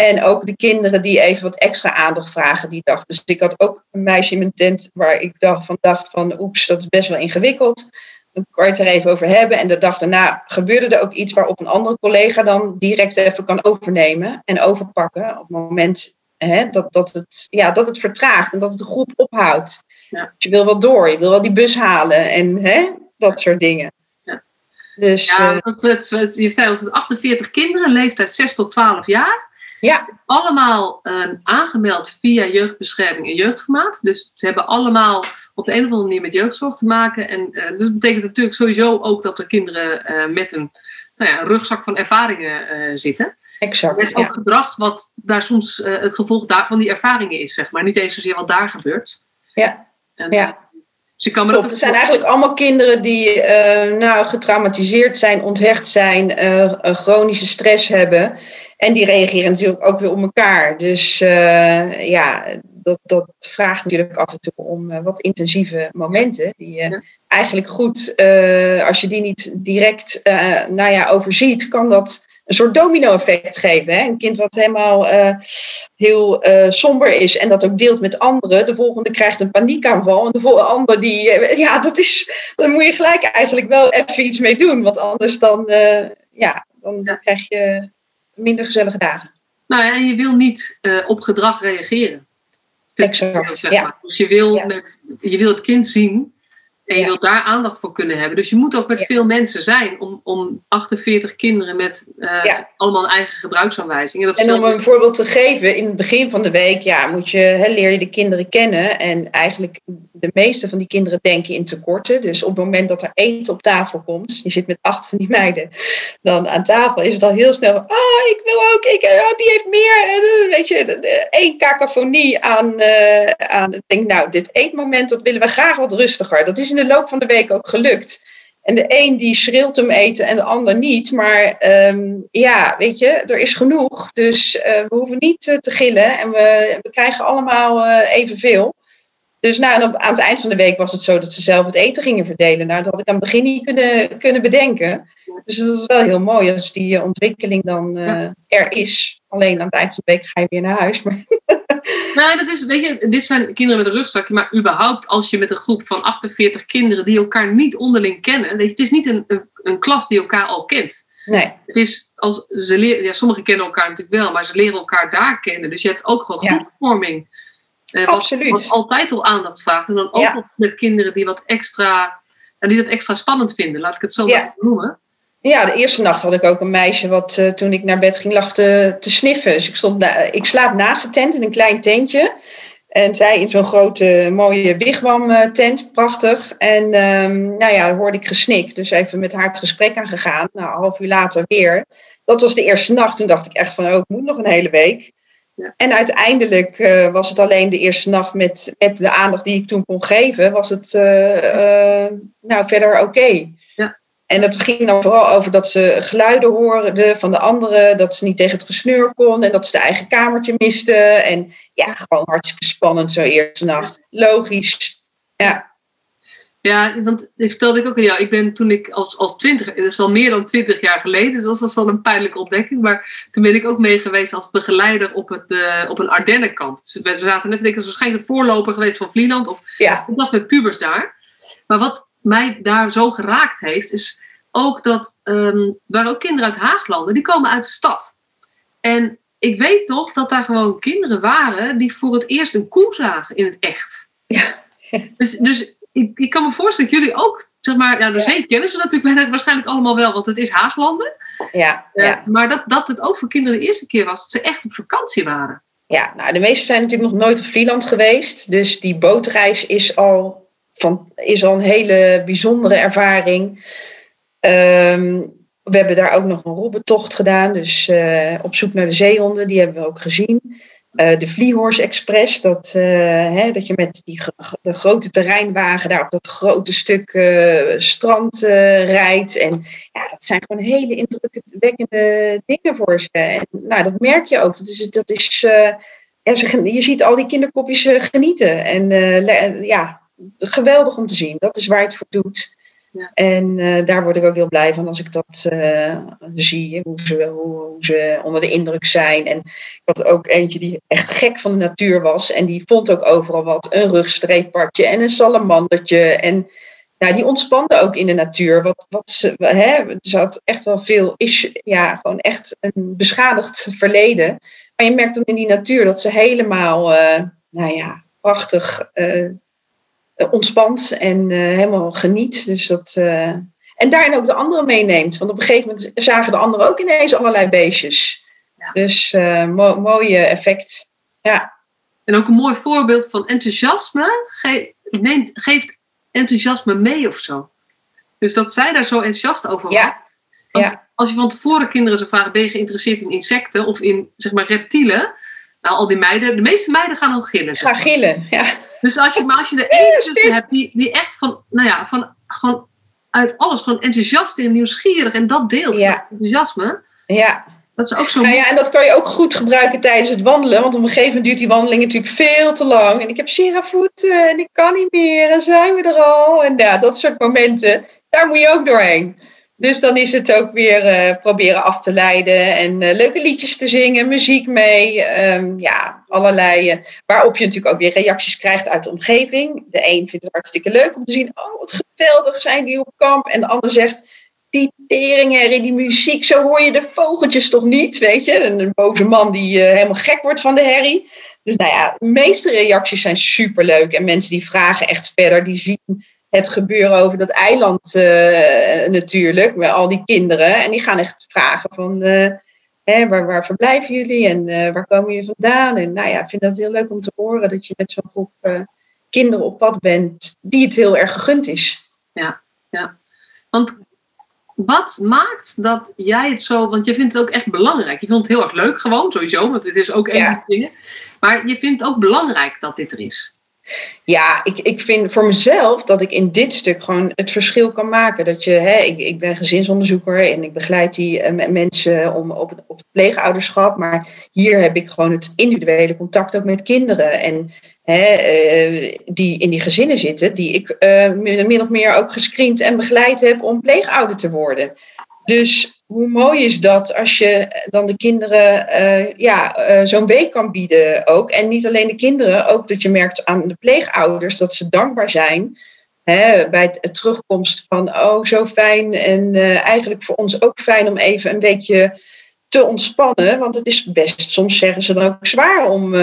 En ook de kinderen die even wat extra aandacht vragen die dag. Dus ik had ook een meisje in mijn tent waar ik dacht van, dacht van oeps, dat is best wel ingewikkeld. Dan kan je het er even over hebben. En de dag daarna gebeurde er ook iets waarop een andere collega dan direct even kan overnemen en overpakken. Op het moment hè, dat, dat, het, ja, dat het vertraagt en dat het de groep ophoudt. Ja. Je wil wel door, je wil wel die bus halen en hè, dat soort dingen. Ja. Dus, ja, het, het, het, je vertelt 48 kinderen, leeftijd 6 tot 12 jaar. Ja. Allemaal uh, aangemeld via jeugdbescherming en jeugdgemaat. Dus ze hebben allemaal op de een of andere manier met jeugdzorg te maken. En uh, dus dat betekent natuurlijk sowieso ook dat er kinderen uh, met een nou ja, rugzak van ervaringen zitten. Exact. Er is ook gedrag wat daar soms het gevolg van die ervaringen is, zeg maar. Niet eens zozeer wat daar gebeurt. Ja. En, ja. Dus Klopt, dat het zijn eigenlijk allemaal kinderen die uh, nou, getraumatiseerd zijn, onthecht zijn, uh, chronische stress hebben. En die reageren natuurlijk ook weer op elkaar. Dus uh, ja, dat, dat vraagt natuurlijk af en toe om wat intensieve momenten. Die ja. eigenlijk goed, als je die niet direct nou ja, overziet, kan dat een soort domino-effect geven. Hè? Een kind wat helemaal heel somber is en dat ook deelt met anderen. De volgende krijgt een paniekaanval. En de volgende ander die. Ja, dat is. Dan moet je gelijk eigenlijk wel even iets mee doen. Want anders dan. ja, dan, dan krijg je minder gezellige dagen. Nou ja, en je wil niet op gedrag reageren. Exact. Zeg maar. Dus je wil, ja. met, je wil het kind zien. En je wilt daar aandacht voor kunnen hebben. Dus je moet ook met veel mensen zijn om, om 48 kinderen met uh, ja. allemaal een eigen gebruiksaanwijzing. En, en om een voorbeeld te geven, in het begin van de week ja, moet je, leer je de kinderen kennen. En eigenlijk de meeste van die kinderen denken in tekorten. Dus op het moment dat er eten op tafel komt, je zit met acht van die meiden, dan aan tafel is het al heel snel. Ah, ik wil ook, ik, oh, die heeft meer. Weet je, één cacophonie aan, uh, aan. Ik denk, nou, dit eetmoment, dat willen we graag wat rustiger. Dat is in de loop van de week ook gelukt. En de een die schreeuwt hem eten en de ander niet. Maar um, ja, weet je, er is genoeg. Dus uh, we hoeven niet uh, te gillen en we, we krijgen allemaal uh, evenveel. Dus nou, en op, aan het eind van de week was het zo dat ze zelf het eten gingen verdelen. Nou, dat had ik aan het begin niet kunnen, kunnen bedenken. Dus dat is wel heel mooi als die ontwikkeling dan er is. Alleen aan het eind van de week ga je weer naar huis. Maar Nou, dat is, weet je, dit zijn kinderen met een rugzakje, maar überhaupt als je met een groep van 48 kinderen die elkaar niet onderling kennen, weet je, het is niet een, een, een klas die elkaar al kent. Nee. Het is als ze leren, ja, sommigen kennen elkaar natuurlijk wel, maar ze leren elkaar daar kennen. Dus je hebt ook gewoon groepvorming. Ja. Eh, wat, Absoluut. Wat altijd al aandacht vraagt. En dan ook Ja. nog met kinderen die wat extra, en die dat extra spannend vinden, laat ik het zo Ja. maar noemen. Ja, de eerste nacht had ik ook een meisje wat eh, toen ik naar bed ging lag te, te sniffen. Dus ik, stond na- ik slaap naast de tent in een klein tentje. En zij in zo'n grote mooie wigwam eh, tent, prachtig. En ehm, nou ja, hoorde ik gesnik. Dus even met haar het gesprek aangegaan. Nou, een half uur later weer. Dat was de eerste nacht. Toen dacht ik echt van, oh, ik moet nog een hele week. Ja. En uiteindelijk eh, was het alleen de eerste nacht met, met de aandacht die ik toen kon geven. Was het eh, eh, nou verder oké. Ja. En dat ging dan vooral over dat ze geluiden hoorden van de anderen, dat ze niet tegen het gesneur kon en dat ze de eigen kamertje misten. En ja, gewoon hartstikke spannend zo eerste nacht. Logisch. Ja, Ja, want ik vertelde ik ook aan jou. Ik ben toen ik als, als twintig, het is al meer dan twintig jaar geleden, dat was al een pijnlijke ontdekking. Maar toen ben ik ook mee geweest als begeleider op, het, eh, op een Ardennenkamp. Dus we zaten net, ik denk, dat is waarschijnlijk de voorloper geweest van Vlieland. Of ja, ik was met pubers daar. Maar wat mij daar zo geraakt heeft, is ook dat er waren ook kinderen uit Haaglanden, die komen uit de stad. En ik weet nog dat daar gewoon kinderen waren die voor het eerst een koe zagen in het echt. Ja. Dus, dus ik, ik kan me voorstellen dat jullie ook, zeg maar, ja, de zee kennen ze natuurlijk bijna- waarschijnlijk allemaal wel, want het is Haaglanden. ja, Eh, ja. Maar dat, dat het ook voor kinderen de eerste keer was dat ze echt op vakantie waren. ja. Nou, de meesten zijn natuurlijk nog nooit op Vlieland geweest. Dus die bootreis is al, van, is al een hele bijzondere ervaring. Ehm, we hebben daar ook nog een robbentocht gedaan. Dus eh, op zoek naar de zeehonden, die hebben we ook gezien. Eh, de Vliehorse Express, dat, eh, hè, dat je met die de grote terreinwagen daar op dat grote stuk strand rijdt. En ja, dat zijn gewoon hele indrukwekkende dingen voor ze. En nou, dat merk je ook. Dat is, dat is, je ziet al die kinderkopjes genieten. En ja, geweldig om te zien. Dat is waar het voor doet. Ja. En eh, daar word ik ook heel blij van als ik dat eh, zie, hoe ze, hoe, hoe ze onder de indruk zijn. En ik had ook eentje die echt gek van de natuur was. En die vond ook overal wat. Een rugstreeppadje en een salamandertje. En ja, die ontspande ook in de natuur. Wat, wat ze, hè, ze had echt wel veel, is, ja, gewoon echt een beschadigd verleden. Maar je merkt dan in die natuur dat ze helemaal, eh, nou ja, prachtig ontspant en eh, helemaal geniet. Dus dat, eh, en daarin ook de anderen meeneemt. Want op een gegeven moment zagen de anderen ook ineens allerlei beestjes. Dus uh, mooie effect. Ja. En ook een mooi voorbeeld van enthousiasme. Ge neemt, geeft enthousiasme mee of zo. Dus dat zij daar zo enthousiast over waren. Ja. Want als je van tevoren kinderen zou vragen, ben je geïnteresseerd in insecten of in zeg maar reptielen? Nou, al die meiden, de meeste meiden gaan al gillen. Gaan gillen, ja. Dus als je, maar als je er één hebt die, die echt van, nou ja, van gewoon uit alles gewoon enthousiast en nieuwsgierig en dat deelt, ja. enthousiasme. Ja. Dat is ook zo. Nou ja, en dat kan je ook goed gebruiken tijdens het wandelen. Want op een gegeven moment duurt die wandeling natuurlijk veel te lang. En ik heb voeten en ik kan niet meer. En zijn we er al? En ja, dat soort momenten, daar moet je ook doorheen. Dus dan is het ook weer uh, proberen af te leiden en uh, leuke liedjes te zingen, muziek mee. Um, ja, allerlei. Uh, waarop je natuurlijk ook weer reacties krijgt uit de omgeving. De een vindt het hartstikke leuk om te zien. Oh, wat geweldig zijn die op kamp. En de ander zegt. Die teringherrie, die muziek, zo hoor je de vogeltjes toch niet, weet je? Een boze man die helemaal gek wordt van de herrie. Dus nou ja, de meeste reacties zijn superleuk. En mensen die vragen echt verder, die zien het gebeuren over dat eiland uh, natuurlijk, met al die kinderen. En die gaan echt vragen van, uh, hè, waar, waar verblijven jullie en uh, waar komen jullie vandaan? En nou ja, ik vind dat heel leuk om te horen dat je met zo'n groep kinderen op pad bent die het heel erg gegund is. Ja, ja. Want wat maakt dat jij het zo, want je vindt het ook echt belangrijk. Je vindt het heel erg leuk gewoon, sowieso, want het is ook een van de dingen. Maar je vindt het ook belangrijk dat dit er is. Ja, ik, ik vind voor mezelf dat ik in dit stuk gewoon het verschil kan maken. Dat je, hè, ik, ik ben gezinsonderzoeker en ik begeleid die uh, mensen om, op, op het pleegouderschap. Maar hier heb ik gewoon het individuele contact ook met kinderen. En hè, uh, die in die gezinnen zitten, die ik uh, min of meer ook gescreend en begeleid heb om pleegouder te worden. Dus hoe mooi is dat als je dan de kinderen uh, ja, uh, zo'n week kan bieden ook. En niet alleen de kinderen, ook dat je merkt aan de pleegouders dat ze dankbaar zijn. Hè, bij het, terugkomst van, oh zo fijn en uh, eigenlijk voor ons ook fijn om even een beetje te ontspannen. Want het is best, soms zeggen ze dan ook zwaar om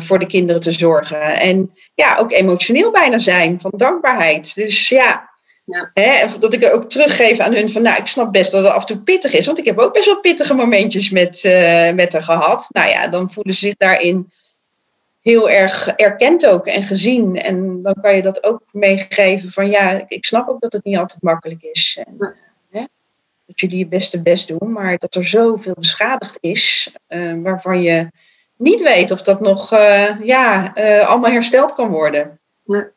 voor de kinderen te zorgen. En ja, ook emotioneel bijna zijn van dankbaarheid. Dus ja, ja. Hè, dat ik er ook teruggeef aan hun van, nou, ik snap best dat het af en toe pittig is, want ik heb ook best wel pittige momentjes met, uh, met haar gehad. Nou ja, dan voelen ze zich daarin heel erg erkend ook en gezien. En dan kan je dat ook meegeven van, ja, ik snap ook dat het niet altijd makkelijk is. En, hè, dat jullie je beste best doen, maar dat er zoveel beschadigd is, uh, waarvan je niet weet of dat nog uh, ja, allemaal hersteld kan worden. Ja.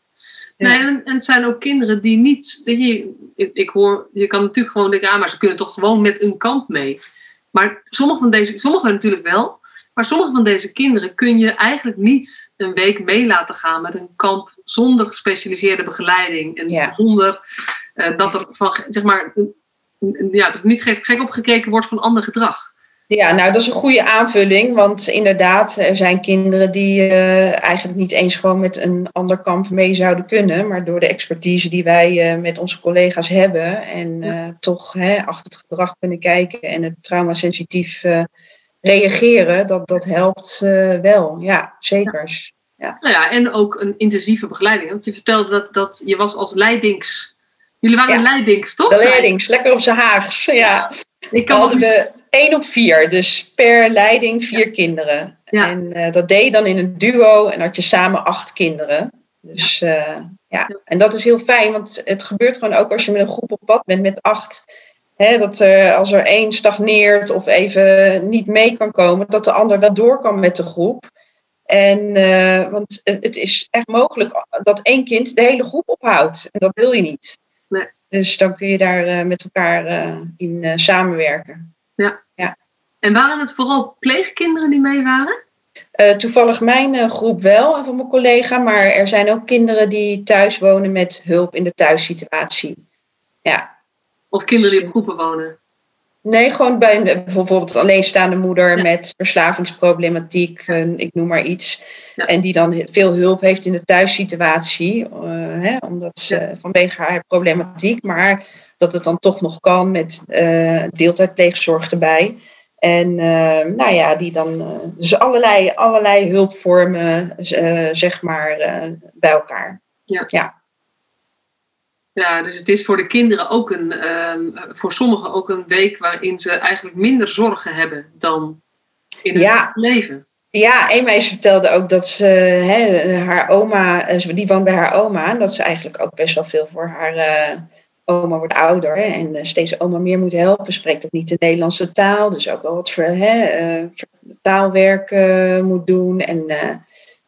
Nee, en, en, het zijn ook kinderen die niet. Je, ik hoor, je kan natuurlijk gewoon denken, ja, maar ze kunnen toch gewoon met een kamp mee. Maar sommige van deze, sommige natuurlijk wel, maar sommige van deze kinderen kun je eigenlijk niet een week mee laten gaan met een kamp zonder gespecialiseerde begeleiding en zonder uh, dat er van, zeg maar, ja, dus niet gek, gek opgekeken wordt van ander gedrag. Ja, nou dat is een goede aanvulling, want inderdaad, er zijn kinderen die uh, eigenlijk niet eens gewoon met een ander kamp mee zouden kunnen, maar door de expertise die wij uh, met onze collega's hebben en uh, toch hè, achter het gedrag kunnen kijken en het traumasensitief reageren, dat, dat helpt wel, ja, zeker. Ja. Nou ja, en ook een intensieve begeleiding, want je vertelde dat, dat je was als leidings... Jullie waren ja. leidings, toch? De leidings, lekker op zijn Haags, ja. Ik kan hadden we één op vier, dus per leiding vier kinderen. Ja. En uh, dat deed je dan in een duo en had je samen acht kinderen. Dus uh, ja, en dat is heel fijn, want het gebeurt gewoon ook als je met een groep op pad bent met acht. Hè, dat uh, als er één stagneert of even niet mee kan komen, dat de ander wel door kan met de groep. En, want het is echt mogelijk dat één kind de hele groep ophoudt. En dat wil je niet. Nee. Dus dan kun je daar met elkaar in samenwerken. Ja. En waren het vooral pleegkinderen die mee waren? Uh, toevallig mijn uh, groep wel, van mijn collega, maar er zijn ook kinderen die thuis wonen met hulp in de thuissituatie. Ja. Of kinderen die op groepen wonen? Nee, gewoon bij bijvoorbeeld alleenstaande moeder ja. met verslavingsproblematiek, uh, ik noem maar iets. Ja. En die dan veel hulp heeft in de thuissituatie, hè, omdat ze vanwege haar problematiek, maar dat het dan toch nog kan met deeltijdpleegzorg erbij. En uh, nou ja, die dan uh, dus allerlei, allerlei hulpvormen, zeg maar, bij elkaar. Ja. ja. Ja, dus het is voor de kinderen ook een, ehm, voor sommigen ook een week waarin ze eigenlijk minder zorgen hebben dan in het Ja. leven. Ja, een meisje vertelde ook dat ze hè, haar oma, eh, die woont bij haar oma, en dat ze eigenlijk ook best wel veel voor haar eh, oma wordt ouder en eh, steeds oma meer moet helpen. Spreekt ook niet de Nederlandse taal, dus ook wel wat voor, hè, eh, taalwerk eh, moet doen. En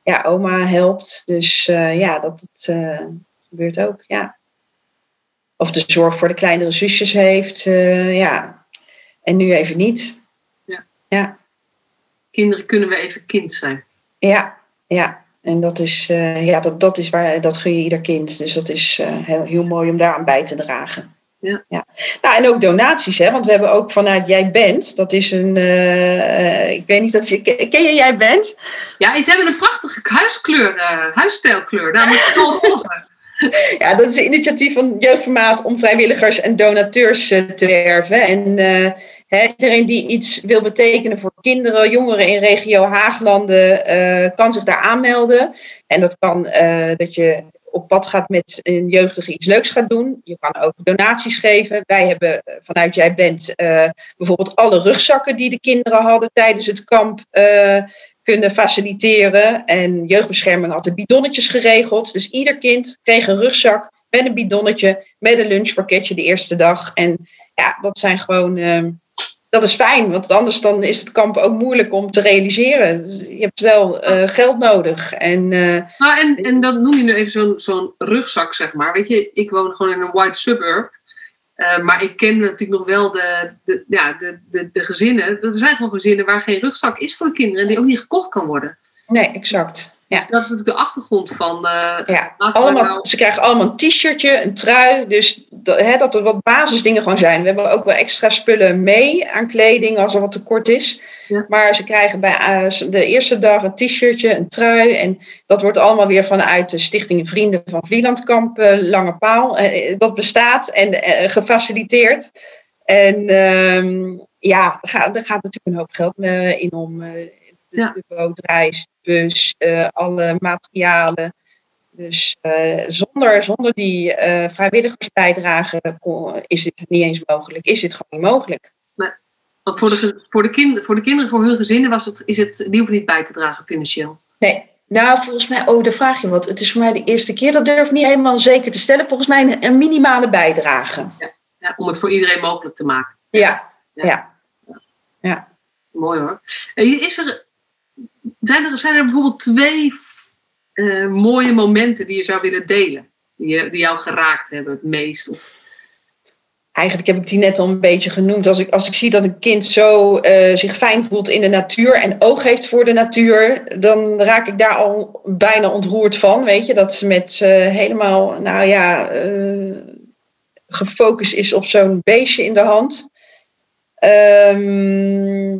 ja, oma helpt. Dus ja, dat het eh, gebeurt ook, ja. Of de zorg voor de kleinere zusjes heeft, ja. En nu even niet. Ja. Ja. Kinderen kunnen we even kind zijn. Ja, ja. En dat is, eh, ja, dat, dat is waar, dat gun je ieder kind. Dus dat is eh, heel, heel mooi om daaraan bij te dragen. Ja. Nou, en ook donaties, hè? Want we hebben ook vanuit Jij Bent, dat is een, eh, ik weet niet of je, ken je Jij Bent? Ja, ze hebben een prachtige huiskleur, huisstijlkleur, namelijk roze. Ja, dat is een initiatief van Jeugdformaat om vrijwilligers en donateurs te werven. En iedereen die iets wil betekenen voor kinderen, jongeren in regio Haaglanden, eh, kan zich daar aanmelden. En dat kan eh, dat je op pad gaat met een jeugdige iets leuks gaat doen. Je kan ook donaties geven. Wij hebben eh, vanuit Jij Bent bijvoorbeeld alle rugzakken die de kinderen hadden tijdens het kamp kunnen faciliteren. En jeugdbescherming had de bidonnetjes geregeld. Dus ieder kind kreeg een rugzak met een bidonnetje, met een lunchpakketje de eerste dag. En ja, dat zijn gewoon. ehm, dat is fijn, want anders dan is het kamp ook moeilijk om te realiseren. Dus je hebt wel eh, geld nodig. En eh, Nou, en, en dat noem je nu even zo'n zo'n rugzak, zeg maar. Weet je, ik woon gewoon in een white suburb. Eh, maar ik ken natuurlijk nog wel de, de, ja, de, de, de gezinnen. Er zijn gewoon gezinnen waar geen rugzak is voor de kinderen en die ook niet gekocht kan worden. nee, exact. Ja. Dus dat is natuurlijk de achtergrond van. eh, Ja, allemaal, nou- ze krijgen allemaal een t-shirtje, een trui. Dus dat, hè, dat er wat basisdingen gewoon zijn. We hebben ook wel extra spullen mee aan kleding als er wat tekort is. Ja. Maar ze krijgen bij eh, de eerste dag een t-shirtje, een trui. En dat wordt allemaal weer vanuit de Stichting Vrienden van Vlielandkamp eh, Lange Paal. dat bestaat en gefaciliteerd. En ehm, ja, er gaat, er gaat natuurlijk een hoop geld in om. Eh, de, Ja. de bootreis, de bus, eh, alle materialen. Dus eh, zonder, zonder die eh, vrijwilligersbijdrage is dit niet eens mogelijk. Is dit gewoon niet mogelijk. Want voor de, voor, de kind, voor de kinderen, voor hun gezinnen, was het, is het, die hoeven niet bij te dragen financieel. Nee. Nou, volgens mij, oh, daar vraag je wat. Het is voor mij de eerste keer, dat durf ik niet helemaal zeker te stellen. Volgens mij een, een minimale bijdrage. Ja, om het voor iedereen mogelijk te maken. Ja, Ja. ja. Mooi hoor. En Is er, zijn, er, zijn er bijvoorbeeld twee eh, mooie momenten die je zou willen delen? Die, die jou geraakt hebben het meest? Of, Eigenlijk heb ik die net al een beetje genoemd. Als ik, als ik zie dat een kind zo eh, zich fijn voelt in de natuur en oog heeft voor de natuur, dan raak ik daar al bijna ontroerd van. Weet je, dat ze met eh, helemaal, nou ja, gefocust is op zo'n beestje in de hand. Ehm,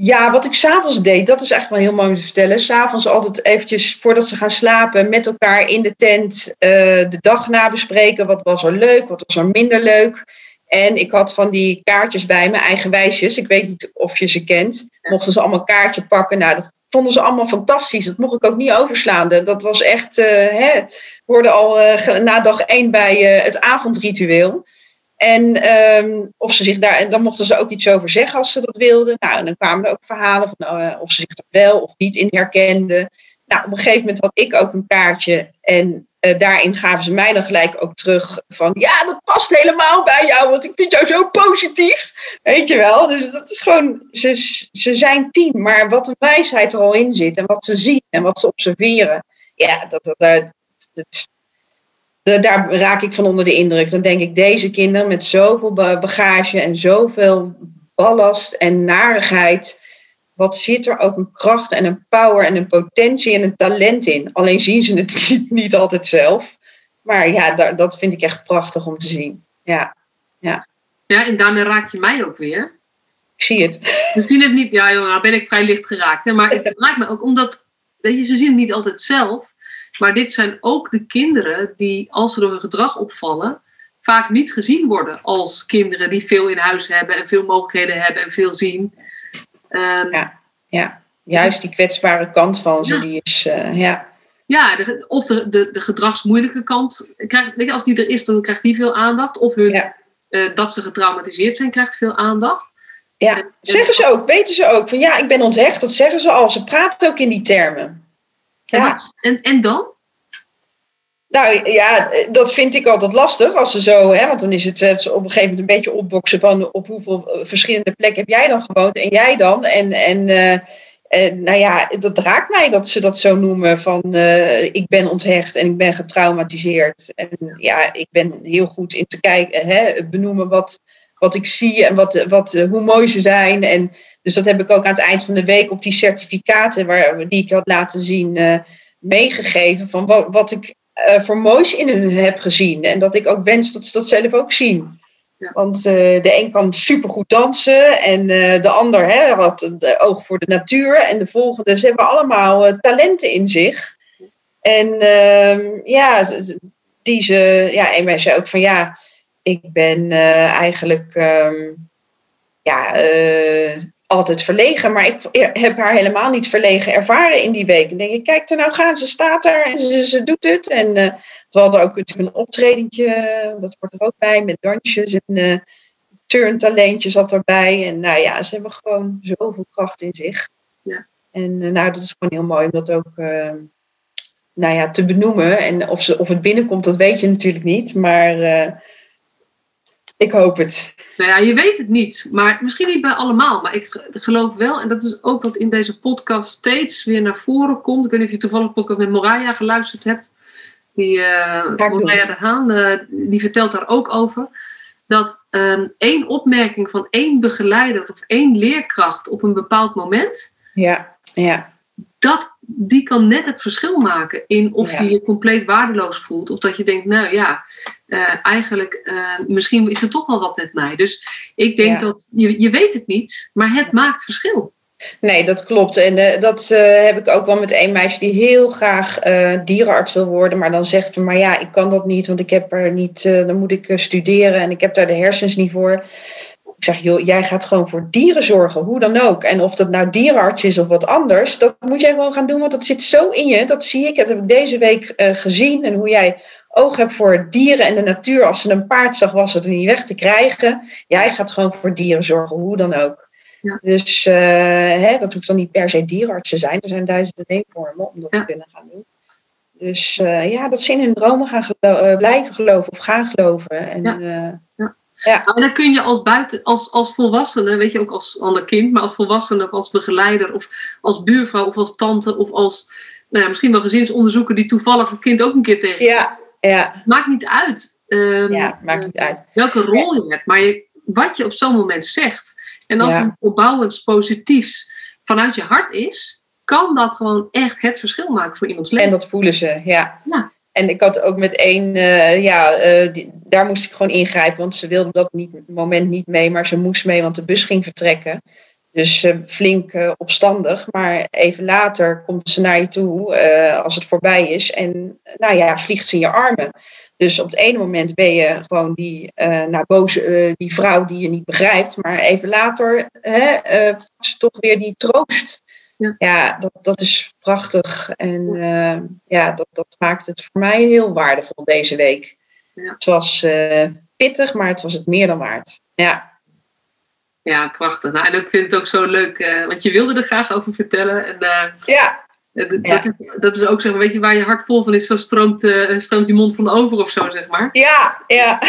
ja, wat ik s'avonds deed, dat is eigenlijk wel heel mooi om te vertellen. S'avonds altijd eventjes, voordat ze gaan slapen, met elkaar in de tent eh, de dag nabespreken. Wat was er leuk, wat was er minder leuk. En ik had van die kaartjes bij me, eigen wijsjes. Ik weet niet of je ze kent. Mochten ze allemaal een kaartje pakken. Nou, dat vonden ze allemaal fantastisch. Dat mocht ik ook niet overslaan. Dat was echt, eh hè, hoorde al ge- na dag één bij het avondritueel. En ehm, of ze zich daar, en dan mochten ze ook iets over zeggen als ze dat wilden. Nou, en dan kwamen er ook verhalen van eh, of ze zich daar wel of niet in herkenden. Nou, op een gegeven moment had ik ook een kaartje. En eh, daarin gaven ze mij dan gelijk ook terug van... Ja, dat past helemaal bij jou, want ik vind jou zo positief. Weet je wel? Dus dat is gewoon... Ze, ze zijn tien, maar wat een wijsheid er al in zit. En wat ze zien en wat ze observeren. Ja, dat, dat, dat, dat- da- daar raak ik van onder de indruk. Dan denk ik, deze kinderen met zoveel ba- bagage en zoveel ballast en narigheid. Wat zit er ook een kracht en een power en een potentie en een talent in? Alleen zien ze het niet, altijd zelf. Maar ja, dat vind ik echt prachtig om te zien. Ja, ja, en daarmee raak je mij ook weer. ik zie het. Ze zien het niet, ja joh, nou ben ik vrij licht geraakt. Hè, maar het raakt me ook omdat, weet je, ze zien het niet altijd zelf. Maar dit zijn ook de kinderen die, als ze door hun gedrag opvallen, vaak niet gezien worden als kinderen die veel in huis hebben en veel mogelijkheden hebben en veel zien. Ehm, Ja. Ja, juist die kwetsbare kant van ze, Ja. die is, eh, ja. Ja, de, of de, de, de gedragsmoeilijke kant. Krijgt, weet je, als die er is, dan krijgt die veel aandacht. Of hun, Ja. eh, dat ze getraumatiseerd zijn, krijgt veel aandacht. Ja, zeggen ze ook, weten ze ook. Van ja, ik ben onthecht, dat zeggen ze al. Ze praten ook in die termen. Ja. wat- en, en dan? Nou ja, dat vind ik altijd lastig als ze zo, hè, want dan is het eh, op een gegeven moment een beetje opboksen van op hoeveel eh, verschillende plekken heb jij dan gewoond en jij dan. En, en eh, nou ja, dat raakt mij dat ze dat zo noemen van ik ben onthecht en ik ben getraumatiseerd. En ja, ik ben heel goed in te kijken, hè, benoemen wat, wat ik zie en wat, wat, eh, hoe mooi ze zijn. En dus dat heb ik ook aan het eind van de week op die certificaten waar, die ik had laten zien eh, meegegeven van wat, wat ik eh, voor moois in hun heb gezien. En dat ik ook wens dat ze dat zelf ook zien. Ja. Want de een kan supergoed dansen en de ander hè, had het oog voor de natuur. En de volgende, ze hebben allemaal talenten in zich. En ehm, ja, die ze, ja, en wij zei ook van ja, ik ben eh, eigenlijk ehm, ja, eh, altijd verlegen. Maar ik heb haar helemaal niet verlegen ervaren in die week. En denk ik, kijk er nou gaan, ze staat er en ze, ze doet het. En eh, we hadden ook natuurlijk een optredentje, dat hoort er ook bij, met dansjes en eh turntalentje zat erbij. En nou ja, ze hebben gewoon zoveel kracht in zich. Ja. En nou, dat is gewoon heel mooi om dat ook eh, nou ja, te benoemen. En of, ze, of het binnenkomt, dat weet je natuurlijk niet. Maar ik hoop het. Nou ja, je weet het niet. Maar misschien niet bij allemaal. Maar ik ge- geloof wel, en dat is ook wat in deze podcast steeds weer naar voren komt. Ik weet niet of je toevallig podcast met Moraya geluisterd hebt. Die doen. Moraya de Haan, eh, die vertelt daar ook over. Dat ehm, één opmerking van één begeleider of één leerkracht op een bepaald moment, Ja, ja, dat, die kan net het verschil maken in of Ja. je je compleet waardeloos voelt. Of dat je denkt, nou ja, eh, eigenlijk, eh, misschien is er toch wel wat met mij. Dus ik denk Ja. dat, je, je weet het niet, maar het maakt verschil. Nee, dat klopt. En eh, dat heb ik ook wel met een meisje die heel graag dierenarts wil worden. Maar dan zegt van, maar ja, ik kan dat niet, want ik heb er niet, dan moet ik studeren en ik heb daar de hersens niet voor. Ik zeg, joh, jij gaat gewoon voor dieren zorgen, hoe dan ook. En of dat nou dierenarts is of wat anders, dat moet jij gewoon gaan doen, want dat zit zo in je. Dat zie ik, dat heb ik deze week eh, gezien. En hoe jij oog hebt voor dieren en de natuur. Als ze een paard zag, was het niet weg te krijgen. Jij gaat gewoon voor dieren zorgen, hoe dan ook. Ja. Dus eh, hè, dat hoeft dan niet per se dierenarts te zijn. Er zijn duizenden neemvormen om dat Ja. te kunnen gaan doen. Dus eh, ja, dat ze in hun dromen gaan gelo- blijven geloven of gaan geloven. En, Ja. Eh, Nou, en dan kun je als, buiten, als, als volwassene, weet je ook als ander kind, maar als volwassene of als begeleider of als buurvrouw of als tante of als nou ja, misschien wel gezinsonderzoeker die toevallig een kind ook een keer tegen. ja, ja, Maakt niet uit. ehm, ja, maakt niet eh, uit. welke rol je hebt, maar je, wat je op zo'n moment zegt. En als Ja. het opbouwends, positiefs vanuit je hart is, kan dat gewoon echt het verschil maken voor iemands leven. En dat voelen ze, ja. Ja. En ik had ook met één, eh, ja, eh, daar moest ik gewoon ingrijpen, want ze wilde dat niet, moment niet mee, maar ze moest mee, want de bus ging vertrekken. Dus eh, flink opstandig, maar even later komt ze naar je toe als het voorbij is en nou ja, vliegt ze in je armen. Dus op het ene moment ben je gewoon die, nou, boze, die vrouw die je niet begrijpt, maar even later hè, ze toch weer die troost. Ja. Ja, dat, dat is prachtig. En eh, ja, dat, dat maakt het voor mij heel waardevol deze week. Ja. Het was eh, pittig, maar het was het meer dan waard. Ja, Ja, prachtig. Nou, en ik vind het ook zo leuk, eh, want je wilde er graag over vertellen. En ja, dat, is, dat is ook zeg maar, weet je, waar je hart vol van is, zo stroomt, stroomt die mond van over of zo, zeg maar. ja, ja.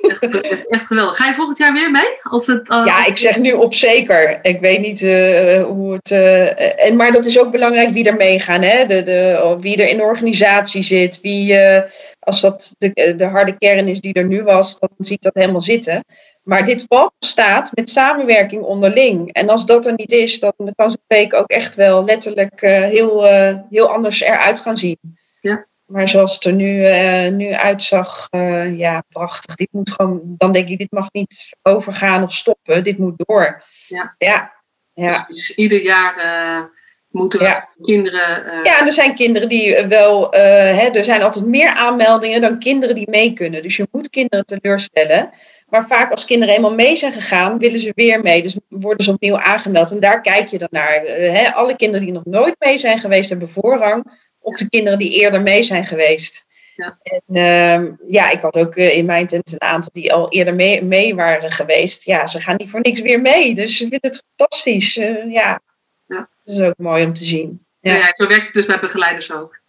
Echt, is echt geweldig. Ga je volgend jaar weer mee? Als het, eh, ja, ik zeg nu op zeker. Ik weet niet eh, hoe het. eh, en, maar dat is ook belangrijk wie er meegaan. Hè? De, de, wie er in de organisatie zit. Wie, eh, als dat de, de harde kern is die er nu was, dan ziet dat helemaal zitten. Maar dit valt staat met samenwerking onderling. En als dat er niet is, dan kan zo'n week ook echt wel letterlijk eh, heel, eh, heel anders eruit gaan zien. Ja. Maar zoals het er nu, eh, nu uitzag, eh, ja, prachtig. Dit moet gewoon, dan denk ik, dit mag niet overgaan of stoppen. Dit moet door. Ja. Ja. Ja. Dus ieder jaar eh, moeten Ja. kinderen... Ja, en er zijn kinderen die wel, hè, er zijn altijd meer aanmeldingen dan kinderen die mee kunnen. Dus je moet kinderen teleurstellen. Maar vaak als kinderen eenmaal mee zijn gegaan, willen ze weer mee. Dus worden ze opnieuw aangemeld. En daar kijk je dan naar. Hè, alle kinderen die nog nooit mee zijn geweest, hebben voorrang op de kinderen die eerder mee zijn geweest. Ja. En ehm, ja, ik had ook eh, in mijn tent een aantal die al eerder mee, mee waren geweest. Ja, ze gaan niet voor niks weer mee. Dus ze vinden het fantastisch. Eh, ja. Ja. dat is ook mooi om te zien. Ja. Ja. zo werkt het dus bij begeleiders ook.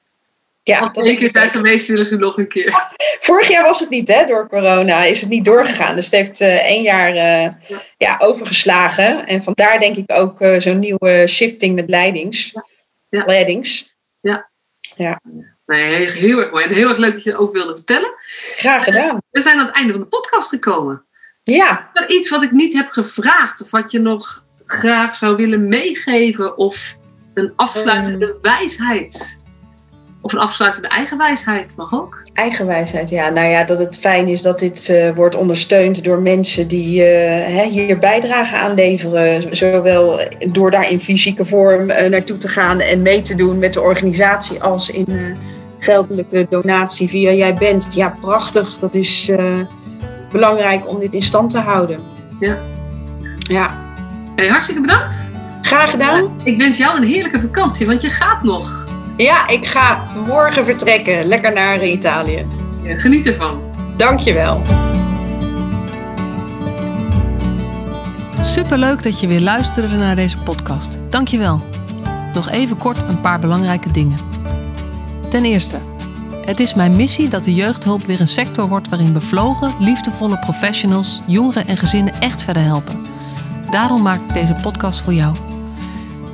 Ja, Als één keer zijn geweest, willen ze nog een keer. Vorig jaar was het niet, hè, door corona is het niet doorgegaan. Dus het heeft eh, één jaar ja. overgeslagen. En vandaar denk ik ook zo'n nieuwe shifting met leidings. Ja. Leidings. Nee, heel erg mooi. En heel erg leuk dat je het ook wilde vertellen. Graag gedaan. We zijn aan het einde van de podcast gekomen. Ja, Is er iets wat ik niet heb gevraagd? Of wat je nog graag zou willen meegeven? Of een afsluitende wijsheid? Of een afsluitende eigen wijsheid, mag ook. eigenwijsheid. Ja, nou ja, dat het fijn is dat dit eh, wordt ondersteund door mensen die eh, hè, hier bijdrage aan leveren. Zowel door daar in fysieke vorm eh, naartoe te gaan en mee te doen met de organisatie, als in geldelijke donatie via Jij Bent. Ja, prachtig. Dat is belangrijk om dit in stand te houden. Ja. Ja, Hey, hartstikke bedankt. graag gedaan. Ik wens jou een heerlijke vakantie, want je gaat nog. Ja, ik ga morgen vertrekken. Lekker naar Italië. Geniet ervan. Dankjewel. Superleuk dat je weer luisterde naar deze podcast. Dankjewel. Nog even kort een paar belangrijke dingen. Ten eerste, het is mijn missie dat de jeugdhulp weer een sector wordt waarin bevlogen, liefdevolle professionals jongeren en gezinnen echt verder helpen. Daarom maak ik deze podcast voor jou.